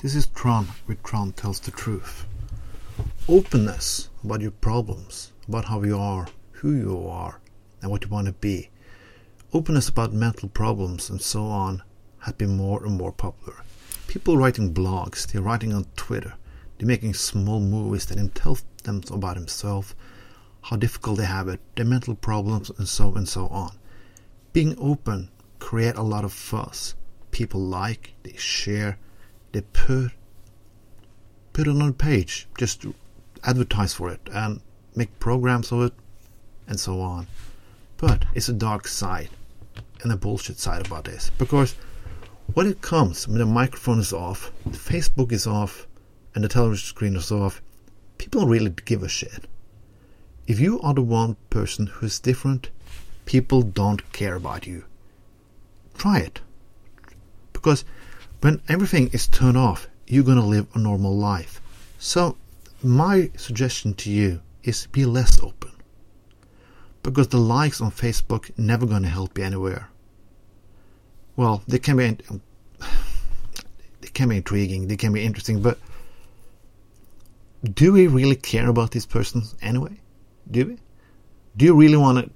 This is Trond, where Trond tells the truth. Openness about your problems, about how you are, who you are, and what you want to be. Openness about mental problems and so on has been more and more popular. People writing blogs, they're writing on Twitter, they're making small movies that tell them about themselves, how difficult they have it, their mental problems, and so and so on. Being open create a lot of fuss. People like, they share, they put put it on a page, just advertise for it and make programs of it and so on. But it's a dark side and a bullshit side about this because when it comes when the microphone is off, the Facebook is off, and the television screen is off, people don't really give a shit. If you are the one person who is different, people don't care about you. Try it. Because when everything is turned off, you're going to live a normal life. So, my suggestion to you is be less open. Because the likes on Facebook never going to help you anywhere. Well, they can be they can be intriguing, they can be interesting, but do we really care about these persons anyway? Do we? Do you really want to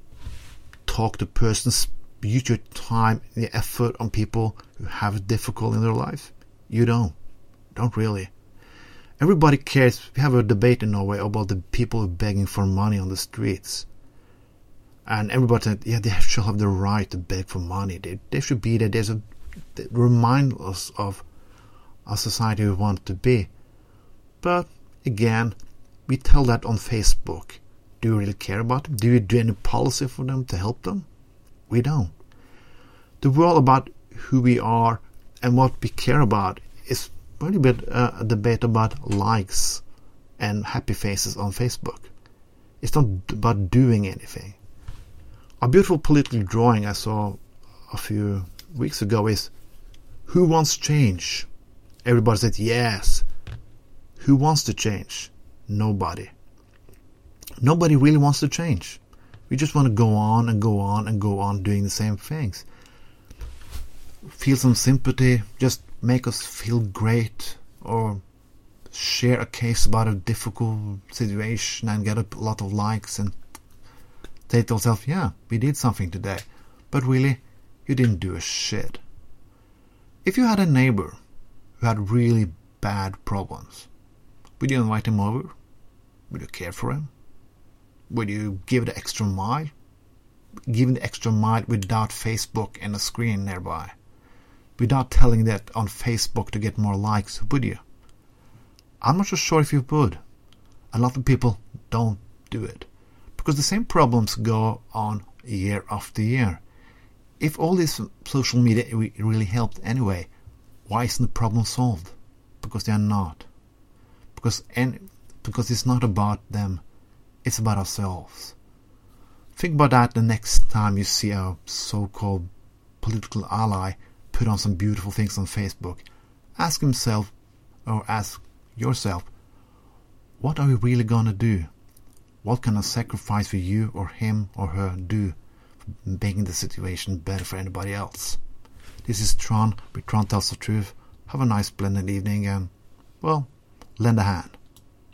talk to persons use your time, and the effort on people who have it difficult in their life? You don't. Don't really. Everybody cares. We have a debate in Norway about the people begging for money on the streets. And everybody said, yeah, they should have the right to beg for money. They, they should be there. There's a, they remind us of a society we want to be. But again, we tell that on Facebook. Do you really care about them? Do you do any policy for them to help them? We don't. The world about who we are and what we care about is pretty bit uh, a debate about likes and happy faces on Facebook. It's not about doing anything. A beautiful political drawing I saw a few weeks ago is Who wants change? Everybody said yes. Who wants to change? Nobody. Nobody really wants to change. We just want to go on and go on and go on doing the same things. Feel some sympathy, just make us feel great, or share a case about a difficult situation and get a lot of likes and say to yourself, yeah, we did something today. But really, you didn't do a shit. If you had a neighbor who had really bad problems, would you invite him over? Would you care for him? Would you give the extra mile? Give the extra mile without Facebook and a screen nearby. Without telling that on Facebook to get more likes, would you? I'm not so sure if you would. A lot of people don't do it. Because the same problems go on year after year. If all this social media really helped anyway, why isn't the problem solved? Because they are not. Because and because it's not about them it's about ourselves. Think about that the next time you see a so-called political ally put on some beautiful things on Facebook. Ask himself or ask yourself, what are we really gonna do? What can a sacrifice for you or him or her do for making the situation better for anybody else? This is Trond, with Trond Tells the Truth. Have a nice blended evening and, well, lend a hand.